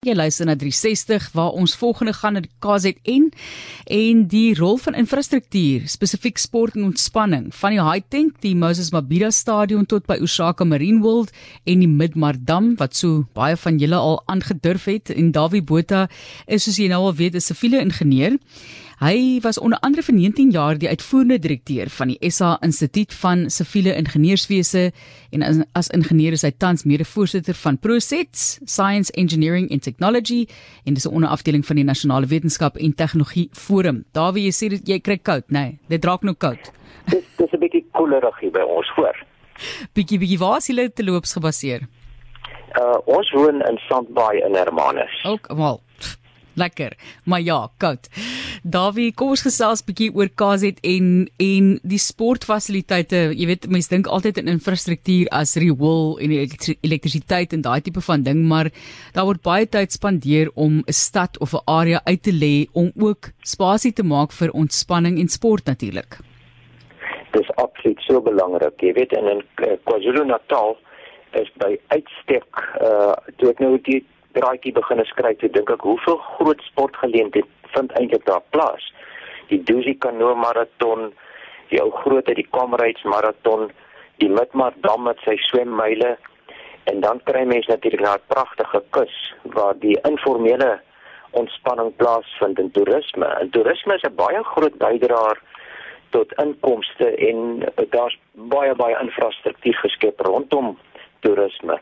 Jy luister na 360 waar ons volgende gaan na die KZN en die rol van infrastruktuur, spesifiek sport en ontspanning, van die High Tank, die Moses Mabhida Stadion tot by Osaka Marine World en die Midmar Dam wat so baie van julle al aangedurf het en Dawie Botha is soos jy nou al weet 'n siviele ingenieur. Hy was onder andere vir 19 jaar die uitvoerende direkteur van die SA Instituut van Siviele Ingenieurswese en as ingenieur is hy tans mede-voorsitter van Prosets Science Engineering and Technology en dis 'n onderafdeling van die Nasionale Wetenskap en Tegnologie Forum. Daar wie jy sê dit jy kry koud, nê? Nee, dit raak nou koud. Dis dis 'n bietjie koelerig hier by ons voor. Bietjie bietjie waar is julle te loops gebaseer? Uh ons woon in Sandbaai in Hermanus. Ook wel lekker, maar ja, koud. Davie, kom ons gesels bietjie oor KZ en en die sportfasiliteite. Jy weet, mense dink altyd in infrastruktuur as riool en elektrisiteit en daai tipe van ding, maar daar word baie tyd spandeer om 'n stad of 'n area uit te lê om ook spasie te maak vir ontspanning en sport natuurlik. Dis absoluut so belangrik. Jy weet in KwaZulu-Natal is by uitstek uh toe ek nou die draadjie begin skryf, toe dink ek hoeveel groot sportgeleenthede vind eintlik daar plaas. Die Dusi Kano maraton, die ou groot uit die Comrades maraton, die Midmar dam met sy swemmyle en dan kry mense natuurlik na 'n pragtige kus waar die informele ontspanning plaasvind in toerisme. En toerisme is 'n baie groot bydraer tot inkomste en daar's baie baie infrastruktuur geskep rondom toerisme.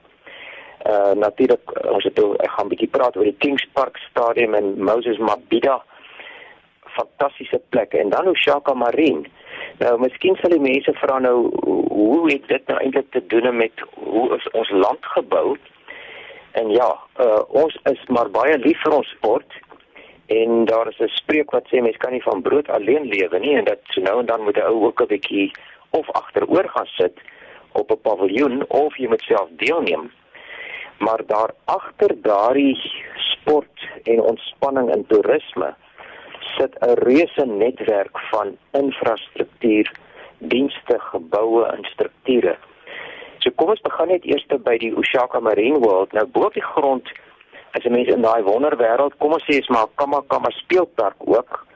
Uh natuurlik ons het ek gaan 'n bietjie praat oor die Kings Park Stadium en Moses Mabhida fantastiese plekke en dan Osaka Marine. Nou miskien sal die mense vra nou hoe het dit nou eintlik te doen met hoe is ons land gebou? En ja, uh ons is maar baie lief vir ons sport en daar is 'n spreek wat sê mense kan nie van brood alleen lewe nie en dat so nou en dan moet 'n ou ook 'n bietjie of agteroor gaan sit op 'n paviljoen of jy moet self deelneem maar daar agter daardie sport en ontspanning en toerisme sit 'n reuse netwerk van infrastruktuur, dienste, geboue en strukture. So kom ons begin net eers by die Osaka Marine World. Nou bo op die grond as jy mense in daai wonderwêreld, kom ons sê is maar Kama Kama speelpark ook.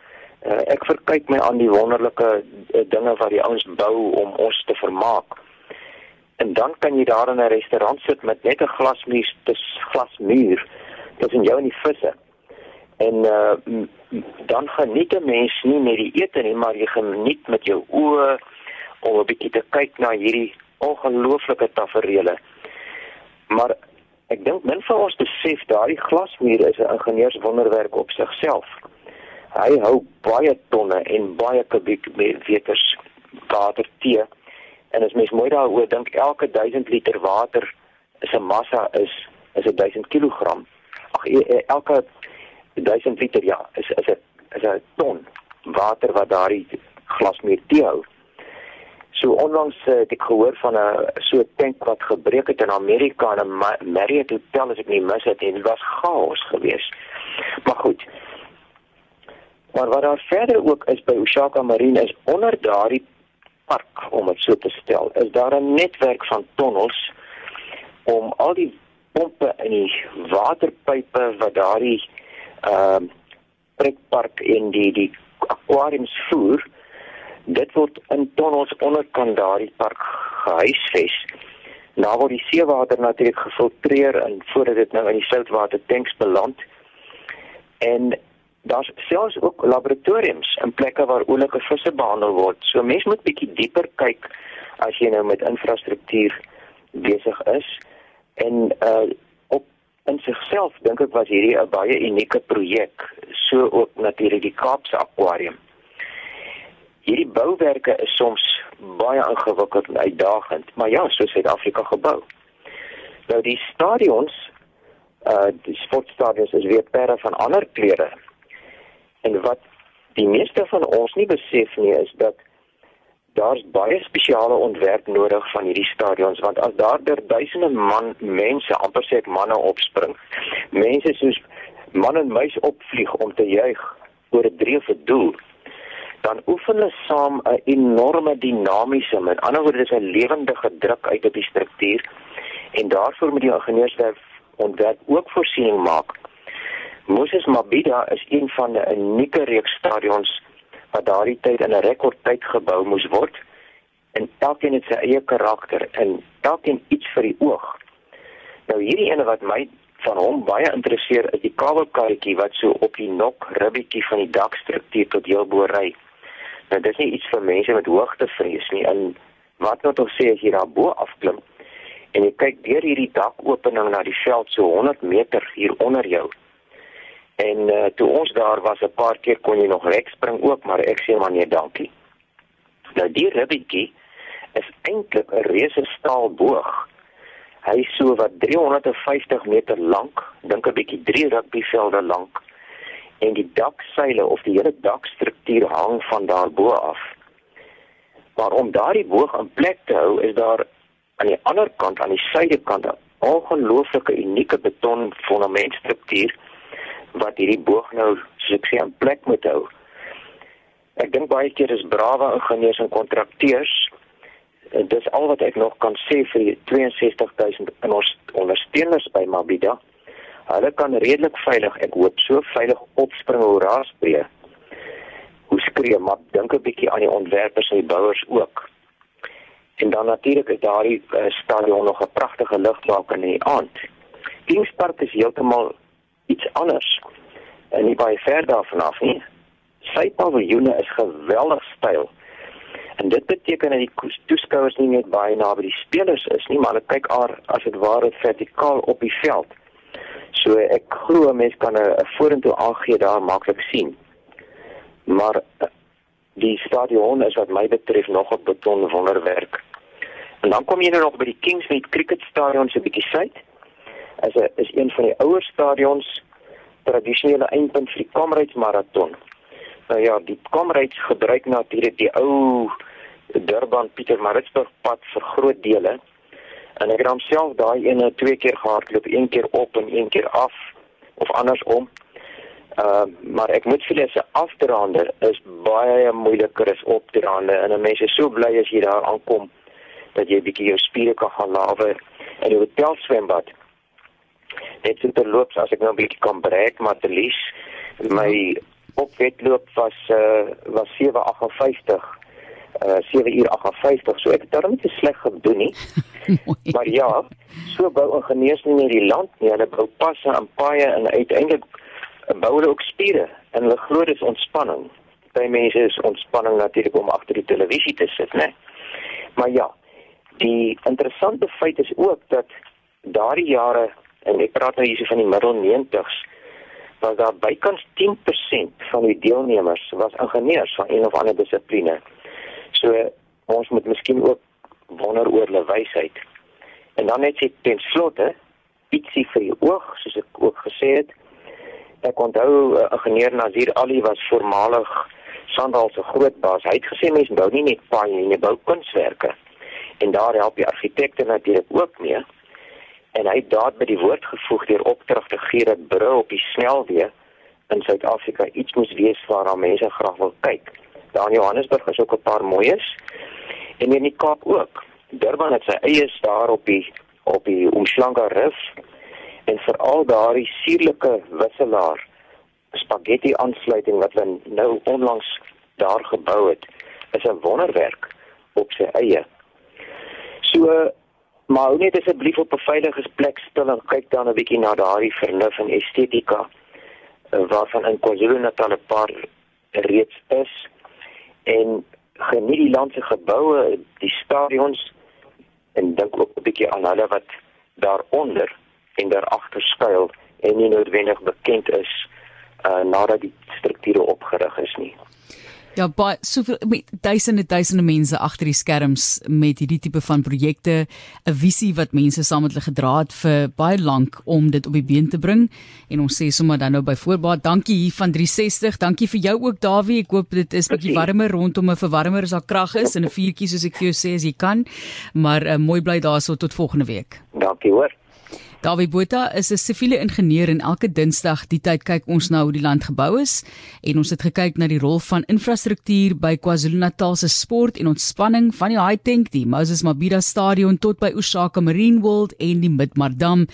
Uh, ek verkyk my aan die wonderlike uh, dinge wat die ouens bou om ons te vermaak en dan kan jy daar in 'n restaurant sit met net 'n glasmuur, dis glasmuur tussen jou en die visse. En uh dan geniet 'n mens nie net die ete nie, maar jy geniet met jou oë om 'n bietjie te kyk na hierdie ongelooflike tafereele. Maar ek dink min van ons besef daardie glasmuur is 'n ingenieurswonderwerk op sigself. Hy hou baie tonne en baie kubiekmeters water teë En as mens mooi daaroor dink, elke 1000 liter water 'n massa is is 'n 1000 kg. Ag e, e, elke 1000 liter ja, is is 'n is 'n ton water wat daardie glasmuur teehou. So onlangs uh, het ek gehoor van 'n so 'n tank wat gebreek het in Amerika in 'n Marriott hotel as ek nie mis het en dit was chaos geweest. Maar goed. Maar wat daar verder ook is by Osaka Marine is onder daardie park om dit so te stel. Is daar 'n netwerk van tonnels om al die pompe en die waterpype wat daardie ehm uh, pretpark en die die aquariums voer, dit word in tonnels onderkant daardie park gehuisves. Nou word die seewater natuurlik gefiltreer en voordat dit nou in die soutwater tanks beland. En daar's selfs ook laboratoriums in plekke waar oulike visse behandel word. So mense moet bietjie dieper kyk as jy nou met infrastruktuur besig is. En uh op in sigself dink ek was hierdie 'n baie unieke projek, so ook natuurlik die Kaapse akwarium. Hierdie bouwerke is soms baie ingewikkeld en uitdagend, maar ja, so Suid-Afrika gebou. Nou die stadions uh die sportstadions is weer perre van ander kleure En wat die meeste van ons nie besef nie is dat daar's baie spesiale ontwerp nodig van hierdie stadions want as daar der duisende man mense amper sê ek manne opspring. Mense soos man en meis opvlieg om te juig oor 'n drewe doel dan oefen hulle saam 'n enorme dinamiese, met ander woorde dis 'n lewendige druk uit op die struktuur en daarvoor moet die ingenieurswerf ontwerp ook voorsiening maak Moses Mabhida is een van 'n unieke reeks stadions wat daardie tyd in 'n rekordtyd gebou moes word en elkeen het sy eie karakter en elkeen iets vir die oog. Nou hierdie ene wat my van hom baie interesseer is die kabelkarretjie wat so op die nok ribbetjie van die dakstruktuur tot heel bo ry. Nou dis nie iets vir mense met hoogtevrees nie. En wat wat ons sê as jy daar bo afklim en jy kyk deur hierdie dakopening na die veld so 100 meter hier onder jou. En uh, toe ons daar was 'n paar keer kon jy nog rek spring ook, maar ek sê maar nee, dankie. Nou die ribbetjie is eintlik 'n reuse staalboog Hy is so wat 350 meter lank, dink 'n bietjie 3 rugbyvelde lank. En die dakseile of die hele dakstruktuur hang van daarbo af. Maar om daardie boog in plek te hou, is daar aan die ander kant, aan die suidekant, 'n ongelooflike unieke beton fundamentstruktuur wat hierdie boog nou soos ek sê in plek moet hou. Ek dink baie keer is brawe ingenieurs en kontrakteurs En dis al wat ek nog kan sê vir die 62000 in ons ondersteuners by Mabida. Hulle kan redelik veilig, ek hoop so veilig opspring oor raasbree. Hoe skree maar dink 'n bietjie aan die ontwerpers en die bouers ook. En dan natuurlik is daardie uh, stadion nog 'n pragtige ligbaak in die aand. Kingspark is heeltemal iets anders. En nie baie ver daarvan af nie. Sy paviljoene is geweldig styl. En dit beteken dat die toeskouers nie net baie naby die spelers is nie, maar hulle kyk aan as dit ware vertikaal op die veld. So ek glo mense kan 'n vorentoe aangee daar maklik sien. Maar eh, die stadion is wat my betref nog 'n beton wonderwerk. En dan kom jy nou nog by die Kingsmead Cricket Stadion so 'n bietjie suid. As 'n is een van die ouer stadions tradisionele eindpunt vir die Comrades maraton. Nou ja, die Comrades gebruik natuurlik die ou Durban Pietermaritzburg pad vir groot dele. En ek het homself daai ene twee keer gehardloop, een keer op en een keer af of andersom. Ehm uh, maar ek moet sê dis 'n afdraande is baie moeiliker as opdraande en mense is so bly as jy daar aankom dat jy 'n bietjie jou spiere kan gaan lawe in die hotel swembad. Dit is terloops as ek nou 'n bietjie kan breek maar te lief my opwetloop was uh, was 758 uh 7 uur 58 so ek het daarom nie sleg gedoen nie. maar ja, so bou ingenieurs nie net die land nie, hulle bou passe en paaie en uiteindelik bou hulle ook spiere en hulle glo dit is ontspanning. By mense is ontspanning natuurlik om agter die televisie te sit, né? Maar ja, die interessante feit is ook dat daardie jare en ek praat nou hierso van die middel 90s was daar bykans 10% van die deelnemers was ingenieurs van een of ander dissipline. So ons moet miskien ook wonder oor hulle wysheid. En dan net sê ten slotte ietsie vir die oog, soos ek ook gesê het. Ek onthou 'n uh, ingenieur Nazir Ali was voormalig Sandal se groot baas. Hy het gesê mense bou nie net paaie nie, jy bou kunswerke. En daar help die argitekte natuurlik ook mee. En hy het daad by die woord gevoeg deur opdrag te gee dat brûe op die snelweë in Suid-Afrika iets moet wees waarna mense graag wil kyk. Daar in Johannesburg is ook 'n paar mooies. En in die Kaap ook. Durban het sy eie daar op die op die Umhlanga Rif en veral daardie suurlike wisselaar spaghetti aansluiting wat hulle nou onlangs daar gebou het is 'n wonderwerk op sy eie. So maar hou net asseblief op 'n veilige plek stil en kyk dan 'n bietjie na daardie vernuf en estetika eh, waarvan in KwaZulu-Natal 'n paar reeds is en geniet die land se geboue, die stadions en dink ook 'n bietjie aan hulle wat daaronder en daar agter skuil en nie noodwendig bekend is uh nadat die strukture opgerig is nie. Ja, baie soveel met duisende duisende mense agter die skerms met hierdie tipe van projekte, 'n visie wat mense saam met hulle gedra het vir baie lank om dit op die been te bring. En ons sê sommer dan nou by voorbaat, dankie hier van 360. Dankie vir jou ook Dawie. Ek hoop dit is bietjie warmer rondom 'n verwarmer as daar krag is en 'n vuurtjie soos ek vir jou sê as jy kan. Maar uh, mooi bly daarso tot volgende week. Dankie hoor. Dawie Botha is 'n siviele ingenieur en elke Dinsdag die tyd kyk ons na hoe die land gebou is. En ons het gekyk na die rol van infrastruktuur by KwaZulu-Natal se sport en ontspanning van die High Tank, die Moses Mabhida Stadion tot by Osaka Marine World en die Midmar Dam